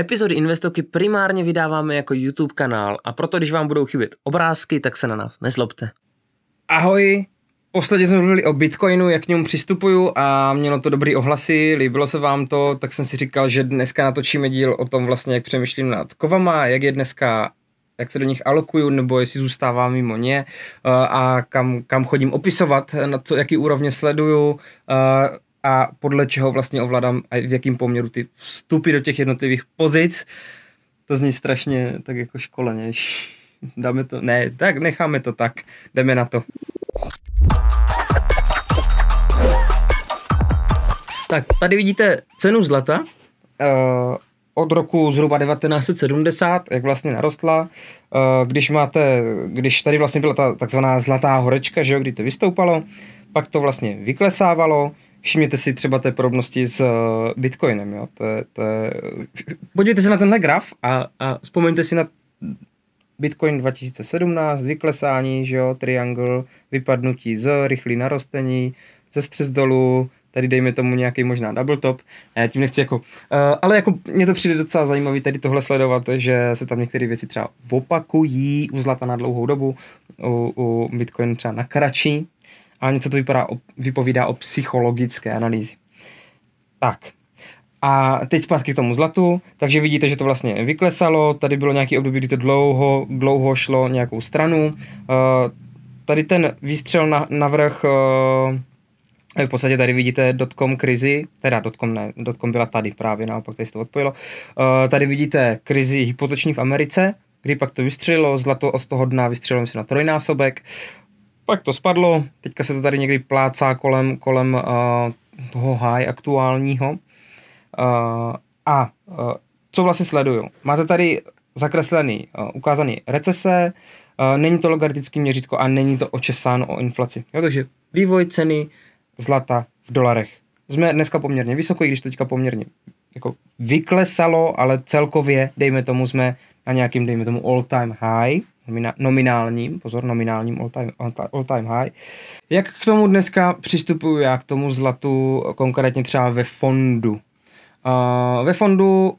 Epizody Investoky primárně vydáváme jako YouTube kanál a proto, když vám budou chybět obrázky, tak se na nás nezlobte. Ahoj, posledně jsme mluvili o Bitcoinu, jak k němu přistupuju a mělo to dobrý ohlasy, líbilo se vám to, tak jsem si říkal, že dneska natočíme díl o tom vlastně, jak přemýšlím nad kovama, jak je dneska jak se do nich alokuju, nebo jestli zůstává mimo ně uh, a kam, kam chodím opisovat, na co, jaký úrovně sleduju uh, a podle čeho vlastně ovládám a v jakým poměru ty vstupy do těch jednotlivých pozic. To zní strašně tak jako školeně. Dáme to, ne, tak necháme to tak, jdeme na to. Tak, tady vidíte cenu zlata. Uh, od roku zhruba 1970, jak vlastně narostla. Eh, když máte, když tady vlastně byla ta takzvaná zlatá horečka, že jo, kdy to vystoupalo, pak to vlastně vyklesávalo, Všimněte si třeba té podobnosti s eh, Bitcoinem. Jo? To je, to je... Podívejte se na tenhle graf a, a vzpomeňte si na Bitcoin 2017, vyklesání, že jo, triangle, vypadnutí z, rychlý narostení, ze střes dolů, tady dejme tomu nějaký možná double top, já tím nechci jako, uh, ale jako mně to přijde docela zajímavý tady tohle sledovat, že se tam některé věci třeba opakují u zlata na dlouhou dobu, u, u Bitcoin třeba na kratší, a něco to vypadá, vypovídá o psychologické analýzi. Tak, a teď zpátky k tomu zlatu, takže vidíte, že to vlastně vyklesalo, tady bylo nějaký období, kdy to dlouho, dlouho šlo nějakou stranu, uh, tady ten výstřel na, na vrch uh, v podstatě tady vidíte dotcom krizi, teda dotcom ne, dotcom byla tady právě, naopak tady se to odpojilo. Uh, tady vidíte krizi hypoteční v Americe, kdy pak to vystřelilo, zlato od toho dna vystřelilo se na trojnásobek, pak to spadlo, teďka se to tady někdy plácá kolem, kolem uh, toho high aktuálního. Uh, a uh, co vlastně sleduju? Máte tady zakreslený, uh, ukázaný recese, uh, není to logaritický měřítko a není to očesáno o inflaci. Jo, takže vývoj ceny zlata v dolarech. Jsme dneska poměrně vysoko, i když teďka poměrně jako vyklesalo, ale celkově, dejme tomu, jsme na nějakým, dejme tomu, all time high, nominálním, pozor, nominálním all time, all time high. Jak k tomu dneska přistupuju já, k tomu zlatu, konkrétně třeba ve fondu? Uh, ve fondu,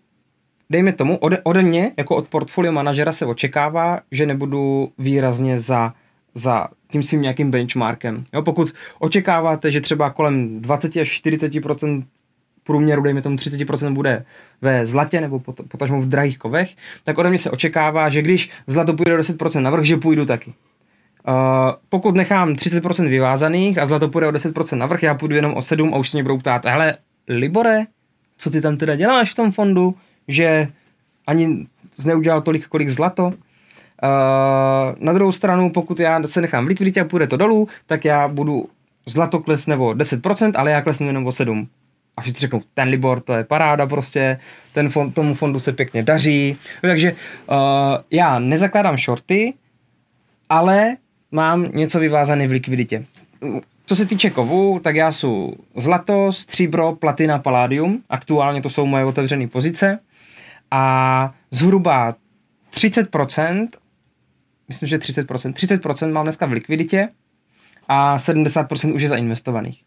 dejme tomu, ode, ode mě, jako od portfolio manažera se očekává, že nebudu výrazně za, za tím svým nějakým benchmarkem. Jo, pokud očekáváte, že třeba kolem 20 až 40 průměru, dejme tomu 30% bude ve zlatě nebo potažmo v drahých kovech, tak ode mě se očekává, že když zlato půjde o 10% navrh, že půjdu taky. Uh, pokud nechám 30% vyvázaných a zlato půjde o 10% navrh, já půjdu jenom o 7 a už se mě budou ptát, hele, Libore, co ty tam teda děláš v tom fondu, že ani neudělal tolik, kolik zlato. Uh, na druhou stranu, pokud já se nechám v likviditě a půjde to dolů, tak já budu zlato klesne o 10%, ale já klesnu jenom o 7 a všichni řeknou, ten Libor, to je paráda prostě, ten fond, tomu fondu se pěkně daří. Takže uh, já nezakládám shorty, ale mám něco vyvázané v likviditě. Co se týče kovů, tak já jsou zlato, stříbro, platina, paládium. Aktuálně to jsou moje otevřené pozice. A zhruba 30%, myslím, že 30%, 30% mám dneska v likviditě a 70% už je zainvestovaných.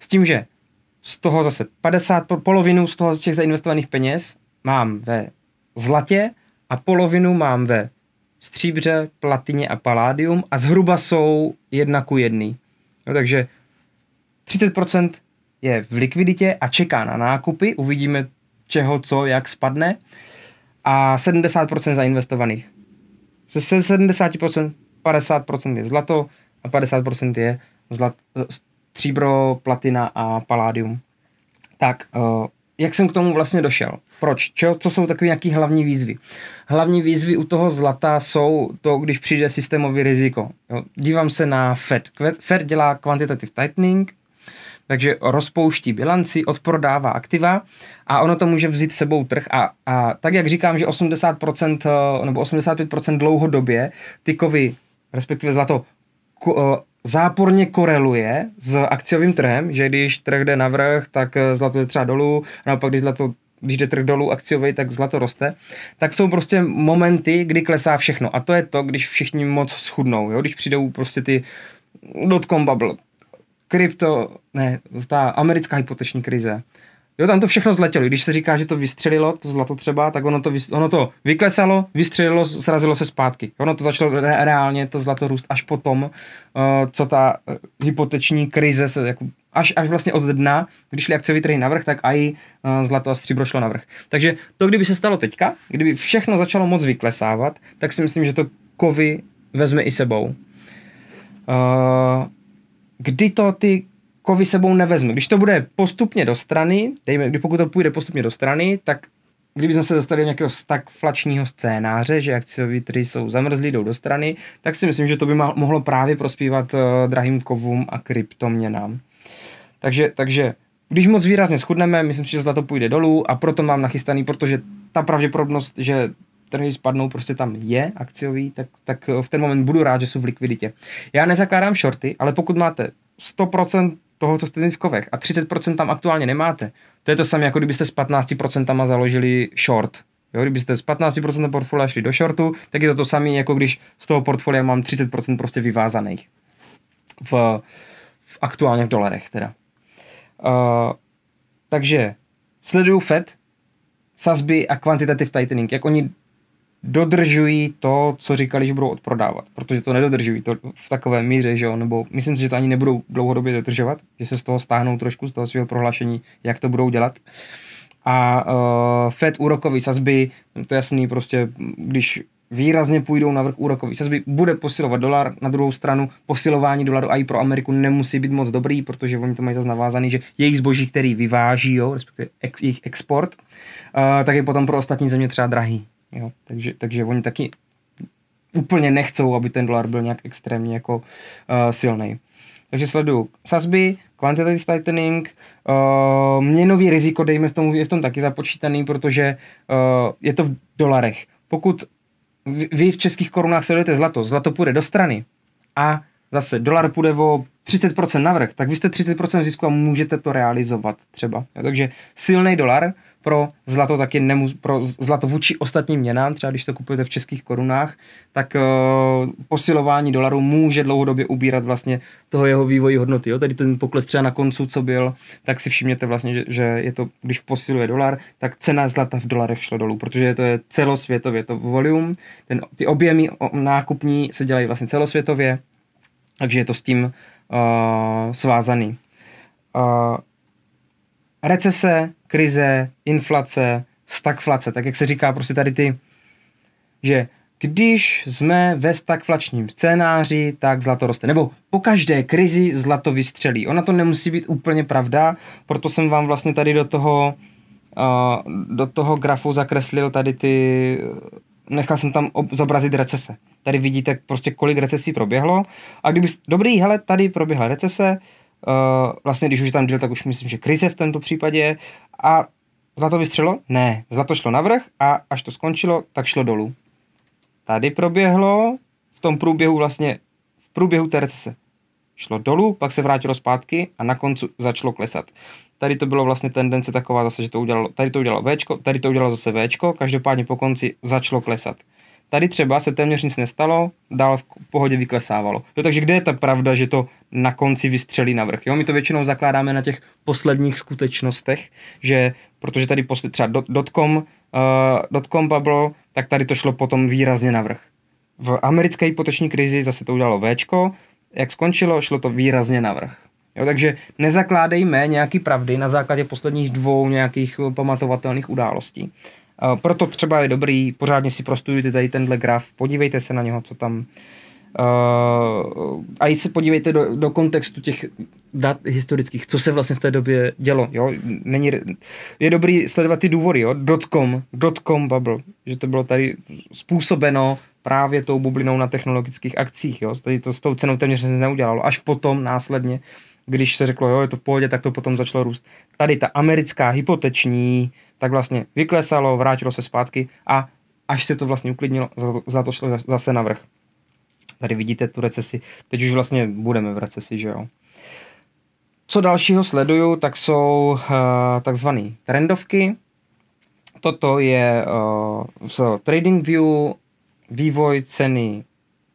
S tím, že z toho zase 50, polovinu z toho z těch zainvestovaných peněz mám ve zlatě a polovinu mám ve stříbře, platině a paládium a zhruba jsou jedna ku jedný. No, takže 30% je v likviditě a čeká na nákupy, uvidíme čeho, co, jak spadne a 70% zainvestovaných. Se 70% 50% je zlato a 50% je zlat, stříbro, platina a paládium. Tak, uh, jak jsem k tomu vlastně došel? Proč? Čo, co jsou takové nějaké hlavní výzvy? Hlavní výzvy u toho zlata jsou to, když přijde systémový riziko. Jo, dívám se na Fed. Fed dělá quantitative tightening, takže rozpouští bilanci, odprodává aktiva a ono to může vzít sebou trh a, a tak, jak říkám, že 80% eh, nebo 85% dlouhodobě ty kovy, respektive zlato, eh, záporně koreluje s akciovým trhem, že když trh jde navrh, tak eh, zlato je třeba dolů, naopak když zlato když jde trh dolů akciový, tak zlato roste, tak jsou prostě momenty, kdy klesá všechno. A to je to, když všichni moc schudnou, jo? když přijdou prostě ty dotcom bubble, krypto, ne, ta americká hypoteční krize, Jo, tam to všechno zletělo. Když se říká, že to vystřelilo, to zlato třeba, tak ono to, ono to vyklesalo, vystřelilo, srazilo se zpátky. Ono to začalo re- reálně to zlato růst až potom, uh, co ta uh, hypoteční krize se jako až, až vlastně od dna, když šli akciový trhy navrh, tak i uh, zlato a stříbro šlo navrh. Takže to, kdyby se stalo teďka, kdyby všechno začalo moc vyklesávat, tak si myslím, že to kovy vezme i sebou. Kdy to ty kovy sebou nevezme. Když to bude postupně do strany, dejme, kdy pokud to půjde postupně do strany, tak kdyby jsme se dostali do nějakého stagflačního scénáře, že akciový trhy jsou zamrzlí, jdou do strany, tak si myslím, že to by mohlo právě prospívat uh, drahým kovům a kryptoměnám. Takže, takže když moc výrazně schudneme, myslím si, že zlato půjde dolů a proto mám nachystaný, protože ta pravděpodobnost, že trhy spadnou, prostě tam je akciový, tak, tak v ten moment budu rád, že jsou v likviditě. Já nezakládám shorty, ale pokud máte 100% toho, co jste v kovech a 30% tam aktuálně nemáte, to je to samé, jako kdybyste s 15% založili short. Jo, kdybyste z 15% portfolia šli do shortu, tak je to to samé, jako když z toho portfolia mám 30% prostě vyvázaných. V, v aktuálně v dolarech teda. Uh, takže sleduju Fed, sazby a quantitative tightening, jak oni dodržují to, co říkali, že budou odprodávat, protože to nedodržují to v takové míře, že jo, nebo myslím si, že to ani nebudou dlouhodobě dodržovat, že se z toho stáhnou trošku z toho svého prohlášení, jak to budou dělat. A uh, Fed úrokový sazby, to je jasný, prostě když výrazně půjdou na vrch úrokový sazby, bude posilovat dolar, na druhou stranu posilování dolaru a i pro Ameriku nemusí být moc dobrý, protože oni to mají zase navázaný, že jejich zboží, který vyváží, jo, respektive ex, jejich export, uh, tak je potom pro ostatní země třeba drahý. Jo? Takže, takže oni taky úplně nechcou, aby ten dolar byl nějak extrémně jako uh, silný. Takže sleduju sazby, quantitative tightening, uh, měnový riziko, dejme v tom, je v tom taky započítaný, protože uh, je to v dolarech. Pokud vy v českých korunách sledujete zlato, zlato půjde do strany a zase dolar půjde o 30% navrh, tak vy jste 30% zisku a můžete to realizovat třeba. Takže silný dolar pro zlato taky nemus, pro zlato vůči ostatním měnám, třeba když to kupujete v českých korunách, tak uh, posilování dolaru může dlouhodobě ubírat vlastně toho jeho vývoji hodnoty. Jo? Tady ten pokles třeba na koncu, co byl, tak si všimněte vlastně, že, že je to, když posiluje dolar, tak cena zlata v dolarech šla dolů, protože to je celosvětově to volume, ten, ty objemy nákupní se dělají vlastně celosvětově, takže je to s tím uh, svázaný. Uh, recese, krize, inflace, stagflace, tak jak se říká prostě tady ty, že když jsme ve stagflačním scénáři, tak zlato roste. Nebo po každé krizi zlato vystřelí. Ona to nemusí být úplně pravda, proto jsem vám vlastně tady do toho, uh, do toho grafu zakreslil tady ty, nechal jsem tam ob- zobrazit recese. Tady vidíte prostě kolik recesí proběhlo. A kdyby, dobrý, hele, tady proběhla recese, vlastně když už tam díl, tak už myslím, že krize v tomto případě. A zlato vystřelo? Ne. Zlato šlo navrh a až to skončilo, tak šlo dolů. Tady proběhlo v tom průběhu vlastně, v průběhu té recese. Šlo dolů, pak se vrátilo zpátky a na konci začalo klesat. Tady to bylo vlastně tendence taková zase, že to udělalo, tady to udělalo Včko, tady to udělalo zase Včko, každopádně po konci začalo klesat. Tady třeba se téměř nic nestalo, dál v pohodě vyklesávalo. Jo, takže kde je ta pravda, že to na konci vystřelí na vrch? Jo, my to většinou zakládáme na těch posledních skutečnostech, že protože tady posle, třeba dot, dotcom, uh, dotcom bubble, tak tady to šlo potom výrazně na vrch. V americké hypoteční krizi zase to udělalo Včko, jak skončilo, šlo to výrazně na vrch. Jo, takže nezakládejme nějaký pravdy na základě posledních dvou nějakých pamatovatelných událostí. Proto třeba je dobrý, pořádně si prostudujte tady tenhle graf, podívejte se na něho, co tam Uh, a i se podívejte do, do kontextu těch dat historických, co se vlastně v té době dělo. Jo? Není, je dobrý sledovat ty důvody. Jo? Dotcom, dotcom bubble, že to bylo tady způsobeno právě tou bublinou na technologických akcích. Jo? Tady to s tou cenou téměř se neudělalo. Až potom následně, když se řeklo, jo, je to v pohodě, tak to potom začalo růst. Tady ta americká hypoteční tak vlastně vyklesalo, vrátilo se zpátky a až se to vlastně uklidnilo, za to šlo zase na vrch. Tady vidíte tu recesi. Teď už vlastně budeme v recesi, že jo. Co dalšího sleduju, tak jsou uh, takzvané trendovky. Toto je uh, z TradingView vývoj ceny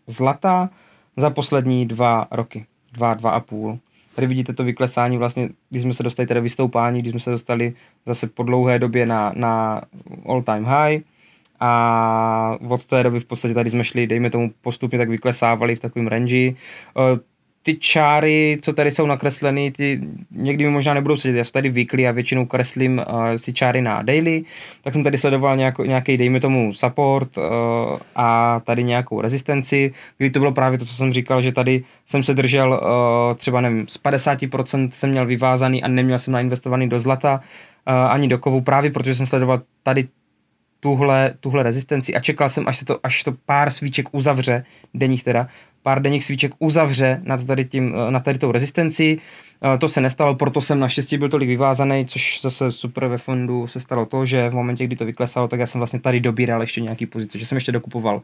zlata za poslední dva roky. Dva, dva a půl. Tady vidíte to vyklesání vlastně, když jsme se dostali tedy vystoupání, když jsme se dostali zase po dlouhé době na, na all time high a od té doby v podstatě tady jsme šli, dejme tomu postupně tak vyklesávali v takovém range. Ty čáry, co tady jsou nakresleny, ty někdy mi možná nebudou sedět. Já jsem tady weekly a většinou kreslím uh, si čáry na daily, tak jsem tady sledoval nějak, nějaký, dejme tomu, support uh, a tady nějakou rezistenci, kdy to bylo právě to, co jsem říkal, že tady jsem se držel uh, třeba, nevím, z 50% jsem měl vyvázaný a neměl jsem nainvestovaný do zlata uh, ani do kovu, právě protože jsem sledoval tady tuhle, tuhle rezistenci a čekal jsem, až, se to, až to pár svíček uzavře, denních teda, pár denních svíček uzavře nad tady, tím, nad tady tou rezistenci. Eh, to se nestalo, proto jsem naštěstí byl tolik vyvázaný, což zase super ve fondu se stalo to, že v momentě, kdy to vyklesalo, tak já jsem vlastně tady dobíral ještě nějaký pozice, že jsem ještě dokupoval.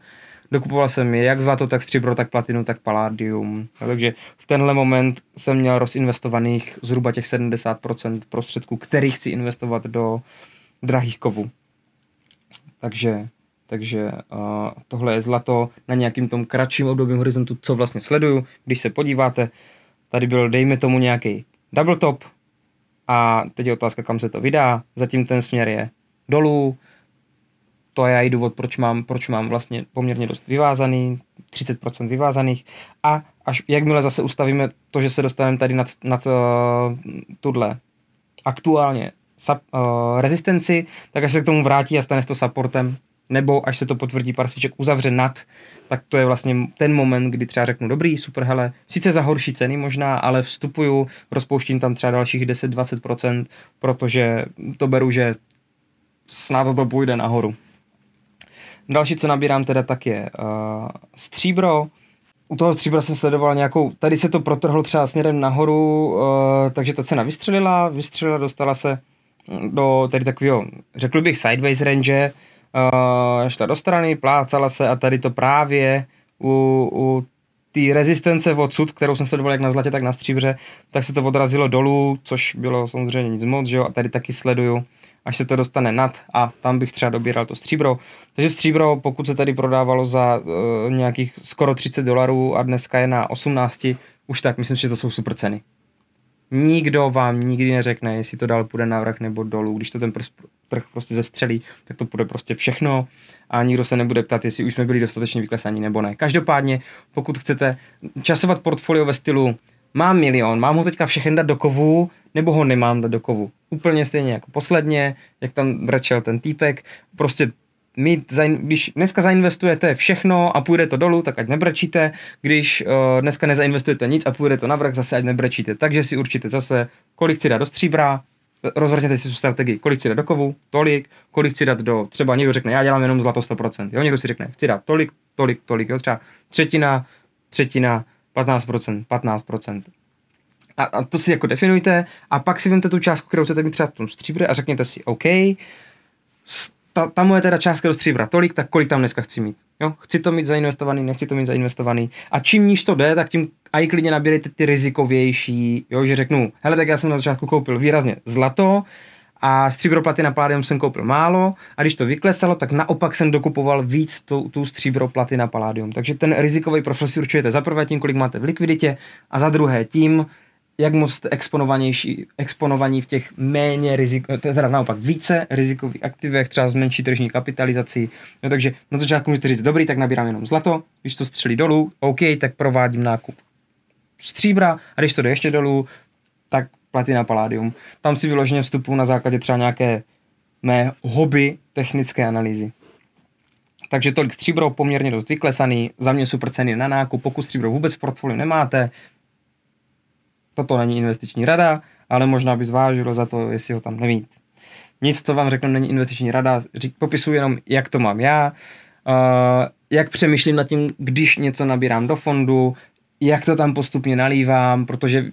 Dokupoval jsem je jak zlato, tak stříbro, tak platinu, tak paládium. No, takže v tenhle moment jsem měl rozinvestovaných zhruba těch 70% prostředků, který chci investovat do drahých kovů. Takže takže uh, tohle je zlato na nějakým tom kratším obdobím horizontu, co vlastně sleduju. Když se podíváte, tady byl, dejme tomu, nějaký double top a teď je otázka, kam se to vydá. Zatím ten směr je dolů. To je i důvod, proč mám, proč mám vlastně poměrně dost vyvázaný, 30% vyvázaných a až jakmile zase ustavíme to, že se dostaneme tady nad, nad uh, tuhle aktuálně sub, uh, rezistenci, tak až se k tomu vrátí a stane se to supportem, nebo až se to potvrdí, pár svíček uzavře nad, tak to je vlastně ten moment, kdy třeba řeknu, dobrý, super, hele, sice za horší ceny možná, ale vstupuju, rozpouštím tam třeba dalších 10-20%, protože to beru, že snad to půjde nahoru. Další, co nabírám teda, tak je uh, stříbro. U toho stříbra jsem sledoval nějakou, tady se to protrhlo třeba směrem nahoru, uh, takže ta cena vystřelila, vystřelila, dostala se do tady takového, řekl bych sideways range, uh, šla do strany, plácala se a tady to právě u, u té rezistence odsud, kterou jsem sledoval jak na zlatě, tak na stříbře, tak se to odrazilo dolů, což bylo samozřejmě nic moc, že jo, a tady taky sleduju, až se to dostane nad a tam bych třeba dobíral to stříbro. Takže stříbro, pokud se tady prodávalo za uh, nějakých skoro 30 dolarů a dneska je na 18, už tak, myslím, že to jsou super ceny. Nikdo vám nikdy neřekne, jestli to dál půjde na vrch nebo dolů. Když to ten trh prostě zestřelí, tak to půjde prostě všechno a nikdo se nebude ptat, jestli už jsme byli dostatečně vyklesaní nebo ne. Každopádně, pokud chcete časovat portfolio ve stylu mám milion, mám ho teďka všechny dát do kovu, nebo ho nemám dát do kovu. Úplně stejně jako posledně, jak tam brečel ten týpek, prostě mít, když dneska zainvestujete všechno a půjde to dolů, tak ať nebrečíte, když uh, dneska nezainvestujete nic a půjde to navrh, zase ať nebrečíte. Takže si určitě zase, kolik chci dát do stříbra, rozvrhněte si tu strategii, kolik chci dát do kovu, tolik, kolik chci dát do, třeba někdo řekne, já dělám jenom zlato 100%, jo, někdo si řekne, chci dát tolik, tolik, tolik, jo, třeba třetina, třetina, 15%, 15%. A, a to si jako definujte a pak si vemte tu částku, kterou chcete mít třeba v tom stříbře a řekněte si, OK, ta, ta moje teda částka do stříbra tolik, tak kolik tam dneska chci mít. Jo? Chci to mít zainvestovaný, nechci to mít zainvestovaný. A čím níž to jde, tak tím i klidně nabírejte ty rizikovější, jo? že řeknu, hele, tak já jsem na začátku koupil výrazně zlato, a stříbro platina paládium jsem koupil málo a když to vyklesalo, tak naopak jsem dokupoval víc tu, tu stříbro platina paládium. Takže ten rizikový profil si určujete za prvé tím, kolik máte v likviditě a za druhé tím, jak moc jste exponovanější, exponovaní v těch méně riziko, teda naopak více rizikových aktivech, třeba s menší tržní kapitalizací. No, takže na začátku můžete říct, dobrý, tak nabírám jenom zlato, když to střelí dolů, OK, tak provádím nákup stříbra a když to jde ještě dolů, tak platina paládium. Tam si vyloženě vstupu na základě třeba nějaké mé hobby technické analýzy. Takže tolik stříbro poměrně dost vyklesaný, za mě super ceny na nákup, pokud stříbro vůbec v portfoliu nemáte, Toto není investiční rada, ale možná by zvážilo za to, jestli ho tam nemít. Nic, co vám řeknu, není investiční rada, řík, popisuju jenom, jak to mám já, uh, jak přemýšlím nad tím, když něco nabírám do fondu, jak to tam postupně nalívám, protože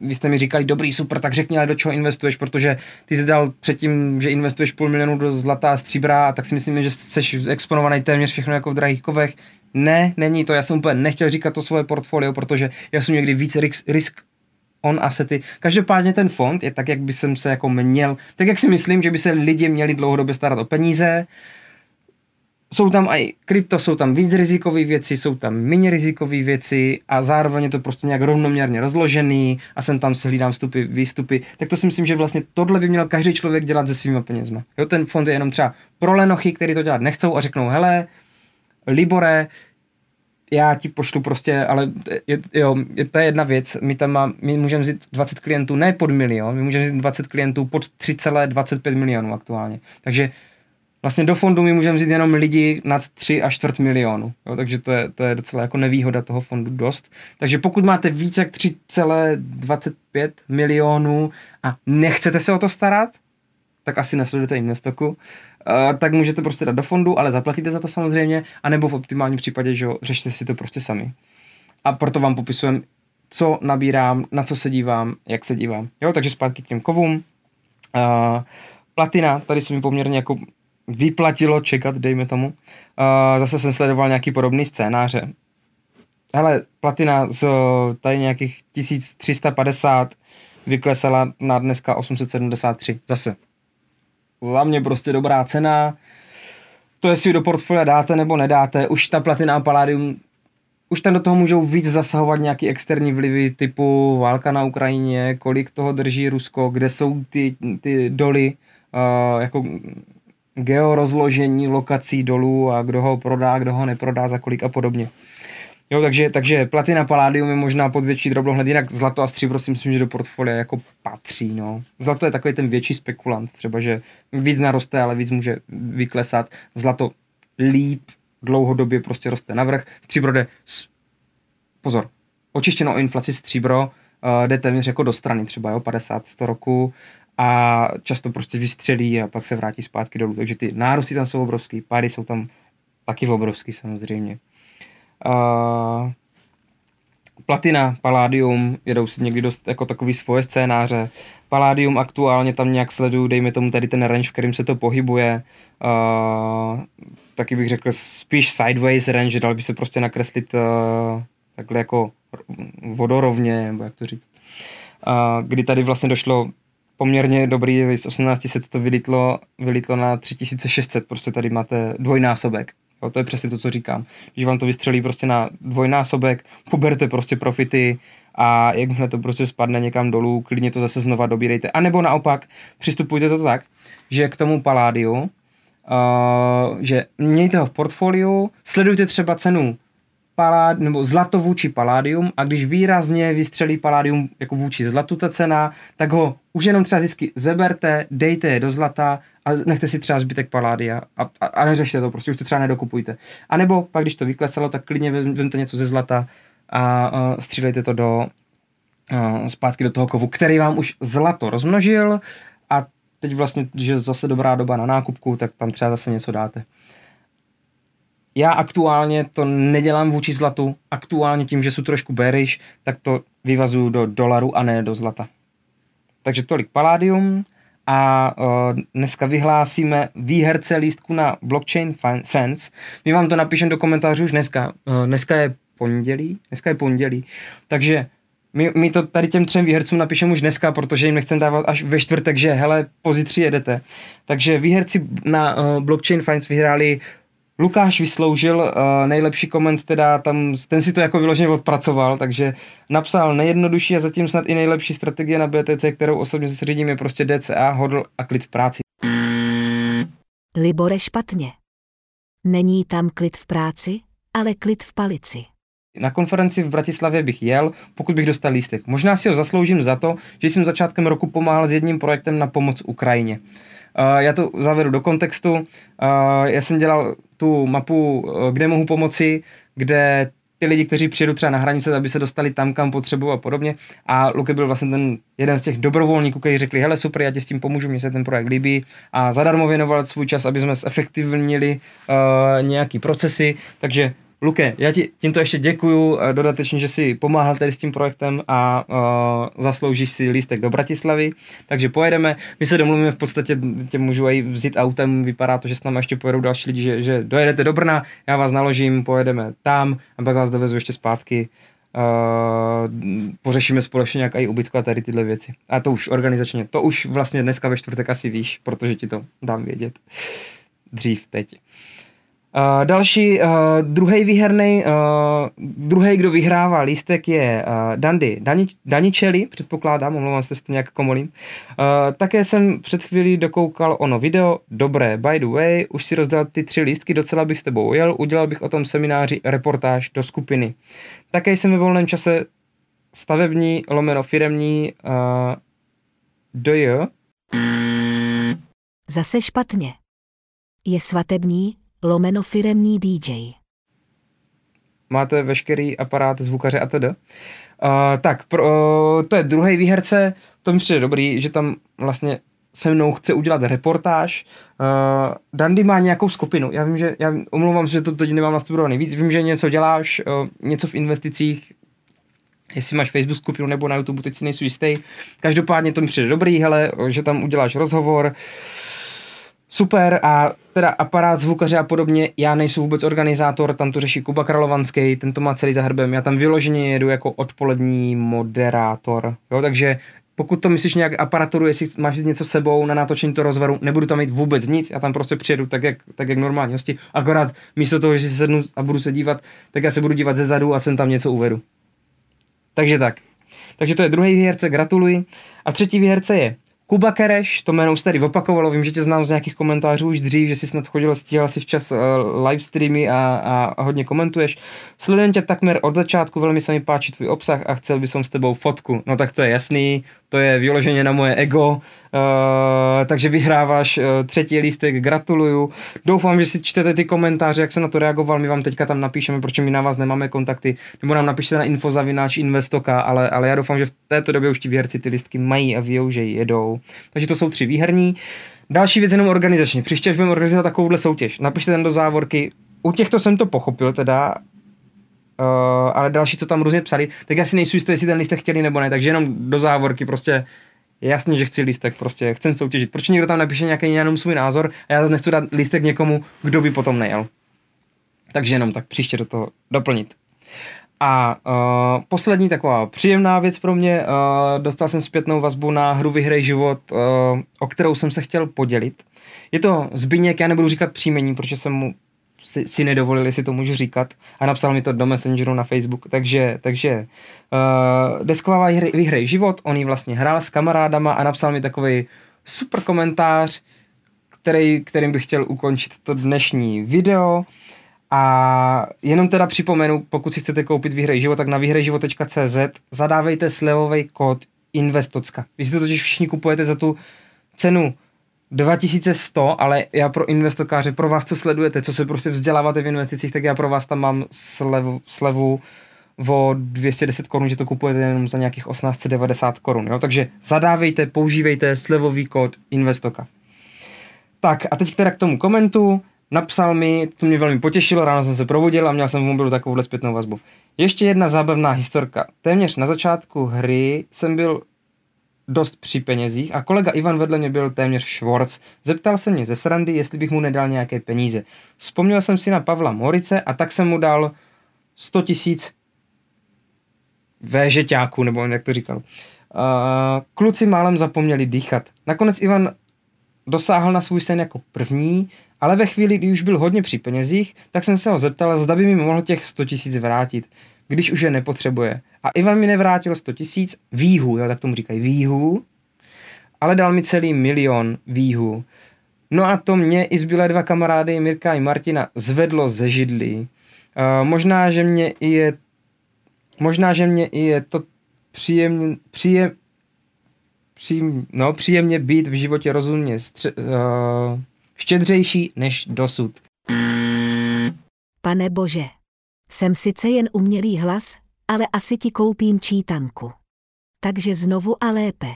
vy jste mi říkali, dobrý, super, tak řekni, ale do čeho investuješ, protože ty jsi dal předtím, že investuješ půl milionu do zlatá a stříbra, tak si myslím, že jsi exponovaný téměř všechno jako v drahých kovech. Ne, není to, já jsem úplně nechtěl říkat to svoje portfolio, protože já jsem někdy víc risk, risk on asety. Každopádně ten fond je tak, jak by jsem se jako měl, tak jak si myslím, že by se lidi měli dlouhodobě starat o peníze. jsou tam i krypto, jsou tam víc rizikové věci, jsou tam méně rizikové věci a zároveň je to prostě nějak rovnoměrně rozložený a sem tam se hlídám vstupy, výstupy. Tak to si myslím, že vlastně tohle by měl každý člověk dělat se svýma penězma. Jo, ten fond je jenom třeba pro lenochy, který to dělat nechcou a řeknou, hele, Libore, já ti pošlu prostě, ale je, jo, je, to je jedna věc, my tam má, my můžeme vzít 20 klientů ne pod milion, my můžeme vzít 20 klientů pod 3,25 milionů aktuálně. Takže vlastně do fondu my můžeme vzít jenom lidi nad 3 až čtvrt milionu. Jo, takže to je, to je docela jako nevýhoda toho fondu dost. Takže pokud máte více jak 3,25 milionů a nechcete se o to starat, tak asi nesledujete Investoku, uh, tak můžete prostě dát do fondu, ale zaplatíte za to samozřejmě, anebo v optimálním případě, že řešte si to prostě sami. A proto vám popisujem, co nabírám, na co se dívám, jak se dívám. Jo, takže zpátky k těm kovům. Uh, platina, tady se mi poměrně jako vyplatilo čekat, dejme tomu. Uh, zase jsem sledoval nějaký podobný scénáře. Hele, platina z tady nějakých 1350 vyklesala na dneska 873. Zase. Za mě prostě dobrá cena. To, jestli do portfolia dáte nebo nedáte, už ta platina a palladium už tam do toho můžou víc zasahovat nějaký externí vlivy typu válka na Ukrajině, kolik toho drží Rusko, kde jsou ty, ty doly, uh, jako georozložení lokací dolů a kdo ho prodá, kdo ho neprodá, za kolik a podobně. Jo, takže, takže platina, paládium je možná pod větší drobnohled, jinak zlato a stříbro si myslím, že do portfolia jako patří, no. Zlato je takový ten větší spekulant, třeba, že víc naroste, ale víc může vyklesat. Zlato líp dlouhodobě prostě roste navrh, stříbro jde, s... pozor, očištěno o inflaci stříbro, uh, jde téměř jako do strany, třeba jo, 50-100 roku, a často prostě vystřelí a pak se vrátí zpátky dolů. Takže ty nárůsty tam jsou obrovský, pády jsou tam taky obrovský samozřejmě. Uh, Platina, Palladium, jedou si někdy dost jako takový svoje scénáře. Palladium aktuálně tam nějak sleduju, dejme tomu tady ten range, v kterým se to pohybuje. Uh, taky bych řekl spíš sideways range, dal by se prostě nakreslit uh, takhle jako vodorovně, nebo jak to říct. Uh, kdy tady vlastně došlo poměrně dobrý, z 1800 to vylítlo, vylítlo na 3600, prostě tady máte dvojnásobek. Jo, to je přesně to, co říkám. Když vám to vystřelí prostě na dvojnásobek, poberte prostě profity a jakmile to prostě spadne někam dolů, klidně to zase znova dobírejte. A nebo naopak, přistupujte to tak, že k tomu paládiu, uh, že mějte ho v portfoliu, sledujte třeba cenu palád, nebo zlato vůči paládium a když výrazně vystřelí paládium jako vůči zlatu ta cena, tak ho už jenom třeba zisky zeberte, dejte je do zlata a nechte si třeba zbytek paládia a, a, a neřešte to, prostě už to třeba nedokupujte. A nebo pak, když to vyklesalo, tak klidně vemte něco ze zlata a uh, střílejte to do uh, zpátky do toho kovu, který vám už zlato rozmnožil a teď vlastně, že zase dobrá doba na nákupku, tak tam třeba zase něco dáte. Já aktuálně to nedělám vůči zlatu, aktuálně tím, že jsou trošku bearish, tak to vyvazuju do dolaru a ne do zlata. Takže tolik Palladium a dneska vyhlásíme výherce lístku na Blockchain Fans. My vám to napíšeme do komentářů už dneska. Dneska je pondělí, dneska je pondělí, takže my, my to tady těm třem výhercům napíšeme už dneska, protože jim nechcem dávat až ve čtvrtek, že hele, pozítří jedete. Takže výherci na uh, Blockchain Finance vyhráli Lukáš vysloužil uh, nejlepší koment, teda tam, ten si to jako vyloženě odpracoval, takže napsal nejjednodušší a zatím snad i nejlepší strategie na BTC, kterou osobně se řídím, je prostě DCA, hodl a klid v práci. Libore špatně. Není tam klid v práci, ale klid v palici. Na konferenci v Bratislavě bych jel, pokud bych dostal lístek. Možná si ho zasloužím za to, že jsem začátkem roku pomáhal s jedním projektem na pomoc Ukrajině. Uh, já to zavedu do kontextu. Uh, já jsem dělal tu mapu, uh, kde mohu pomoci, kde ty lidi, kteří přijedou třeba na hranice, aby se dostali tam, kam potřebují a podobně. A Luke byl vlastně ten jeden z těch dobrovolníků, kteří řekli, hele super, já ti s tím pomůžu, mně se ten projekt líbí a zadarmo věnoval svůj čas, aby jsme zefektivnili uh, nějaký procesy, takže Luke, já ti tímto ještě děkuju dodatečně, že si pomáhal tady s tím projektem a uh, zasloužíš si lístek do Bratislavy, takže pojedeme. My se domluvíme v podstatě, tě můžu i vzít autem, vypadá to, že s námi ještě pojedou další lidi, že, že dojedete do Brna, já vás naložím, pojedeme tam a pak vás dovezu ještě zpátky. Uh, pořešíme společně nějak i ubytko a tady tyhle věci. A to už organizačně, to už vlastně dneska ve čtvrtek asi víš, protože ti to dám vědět. Dřív, teď. Uh, další, uh, druhý výherný, uh, druhý, kdo vyhrává lístek je uh, Dandy Dani, Daničeli, předpokládám, omlouvám se, to nějak komolím. Uh, také jsem před chvílí dokoukal ono video, dobré, by the way, už si rozdal ty tři lístky, docela bych s tebou ujel, udělal bych o tom semináři reportáž do skupiny. Také jsem ve volném čase stavební, lomeno firemní, uh, DJ. Zase špatně. Je svatební, lomeno firemní DJ. Máte veškerý aparát zvukaře a td. Uh, tak, pro, uh, to je druhý výherce, to mi přijde dobrý, že tam vlastně se mnou chce udělat reportáž. Uh, Dandy má nějakou skupinu. Já vím, že, já omlouvám se, že to teď nemám nastudovaný víc. Vím, že něco děláš, uh, něco v investicích, jestli máš Facebook skupinu nebo na YouTube, teď si nejsou jistý. Každopádně to mi přijde dobrý, hele, že tam uděláš rozhovor. Uh, Super a teda aparát zvukaře a podobně, já nejsem vůbec organizátor, tam to řeší Kuba Kralovanský, ten to má celý za hrbem, já tam vyloženě jedu jako odpolední moderátor, jo, takže pokud to myslíš nějak aparaturu, jestli máš něco sebou na natočení to rozvaru, nebudu tam mít vůbec nic, já tam prostě přijedu tak, jak, tak jak normální hosti, akorát místo toho, že si sednu a budu se dívat, tak já se budu dívat ze zadu a jsem tam něco uvedu. Takže tak. Takže to je druhý výherce, gratuluji. A třetí výherce je Kuba Kereš, to jméno už tady opakovalo, vím, že tě znám z nějakých komentářů už dřív, že jsi snad chodil, stíhal si včas uh, live streamy a, a, hodně komentuješ. Sledujem tě takmer od začátku, velmi se mi páčí tvůj obsah a chcel bych s tebou fotku. No tak to je jasný, to je vyloženě na moje ego, Uh, takže vyhráváš uh, třetí lístek, gratuluju. Doufám, že si čtete ty komentáře, jak jsem na to reagoval, my vám teďka tam napíšeme, proč my na vás nemáme kontakty, nebo nám napište na infozavináč investoka, ale, ale já doufám, že v této době už ti výherci ty listky mají a ví, že jedou. Takže to jsou tři výherní. Další věc jenom organizačně. Příště, budeme organizovat takovouhle soutěž, napište tam do závorky. U těchto jsem to pochopil teda, Uh, ale další, co tam různě psali, tak já si nejsou jistý, jestli ten lístek chtěli nebo ne, takže jenom do závorky prostě je že chci lístek, prostě chcem soutěžit. Proč někdo tam napíše nějaký jenom svůj názor a já zase nechci dát lístek někomu, kdo by potom nejel. Takže jenom tak příště do toho doplnit. A uh, poslední taková příjemná věc pro mě, uh, dostal jsem zpětnou vazbu na hru Vyhrej život, uh, o kterou jsem se chtěl podělit. Je to Zbyněk, já nebudu říkat příjmení, protože jsem mu si, si nedovolil, jestli to můžu říkat a napsal mi to do Messengeru na Facebook, takže, takže uh, desková výhry život, on ji vlastně hrál s kamarádama a napsal mi takový super komentář, který, kterým bych chtěl ukončit to dnešní video. A jenom teda připomenu, pokud si chcete koupit výhry život, tak na výhrejživot.cz zadávejte slevový kód Investocka. Vy si to totiž všichni kupujete za tu cenu 2100, ale já pro investokáře, pro vás, co sledujete, co se prostě vzděláváte v investicích, tak já pro vás tam mám slevu, slevu o 210 korun, že to kupujete jenom za nějakých 1890 korun. Takže zadávejte, používejte slevový kód Investoka. Tak a teď teda k tomu komentu. Napsal mi, to mě velmi potěšilo, ráno jsem se probudil a měl jsem v mobilu takovouhle zpětnou vazbu. Ještě jedna zábavná historka. Téměř na začátku hry jsem byl dost při penězích a kolega Ivan vedle mě byl téměř švorc. Zeptal se mě ze srandy, jestli bych mu nedal nějaké peníze. Vzpomněl jsem si na Pavla Morice a tak jsem mu dal 100 tisíc véžeťáků, nebo jak to říkal. Uh, kluci málem zapomněli dýchat. Nakonec Ivan dosáhl na svůj sen jako první, ale ve chvíli, kdy už byl hodně při penězích, tak jsem se ho zeptal, zda by mi mohl těch 100 tisíc vrátit když už je nepotřebuje. A Ivan mi nevrátil 100 tisíc výhů, jo, tak tomu říkají výhů, ale dal mi celý milion výhů. No a to mě i zbylé dva kamarády, Mirka i Martina, zvedlo ze židlí. Uh, možná, že mě i je možná, že mě i je to příjemně, příjem, přím, no, příjemně být v životě rozumně stře, uh, štědřejší než dosud. Pane Bože. Jsem sice jen umělý hlas, ale asi ti koupím čítanku. Takže znovu a lépe.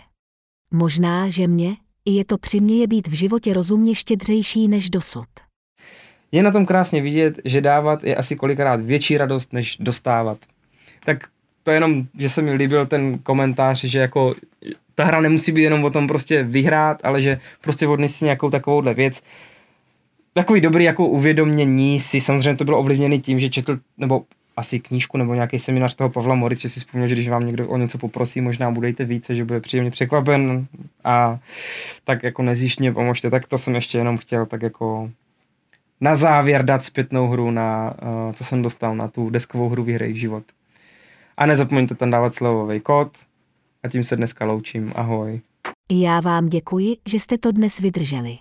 Možná, že mě, i je to přiměje být v životě rozumně štědřejší než dosud. Je na tom krásně vidět, že dávat je asi kolikrát větší radost, než dostávat. Tak to je jenom, že se mi líbil ten komentář, že jako ta hra nemusí být jenom o tom prostě vyhrát, ale že prostě odnes si nějakou takovouhle věc, takový dobrý jako uvědomění si, samozřejmě to bylo ovlivněné tím, že četl, nebo asi knížku nebo nějaký seminář toho Pavla Moric, že si vzpomněl, že když vám někdo o něco poprosí, možná budete více, že bude příjemně překvapen a tak jako nezjištně pomožte, tak to jsem ještě jenom chtěl tak jako na závěr dát zpětnou hru na, uh, co jsem dostal na tu deskovou hru Vyhrej život. A nezapomeňte tam dávat slovový kód a tím se dneska loučím. Ahoj. Já vám děkuji, že jste to dnes vydrželi.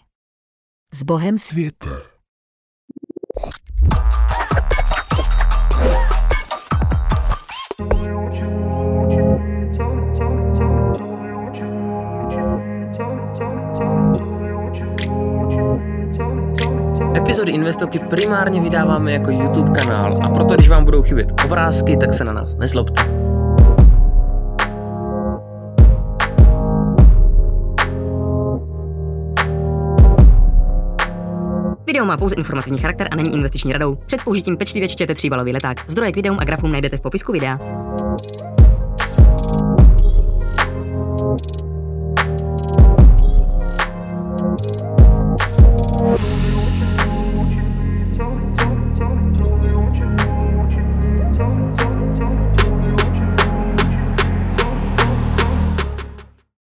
S Bohem světa. Epizody Investoky primárně vydáváme jako YouTube kanál a proto když vám budou chybět obrázky, tak se na nás nezlobte. Video má pouze informativní charakter a není investiční radou. Před použitím pečlivě čtěte tříbalový leták. Zdroje k videům a grafům najdete v popisku videa.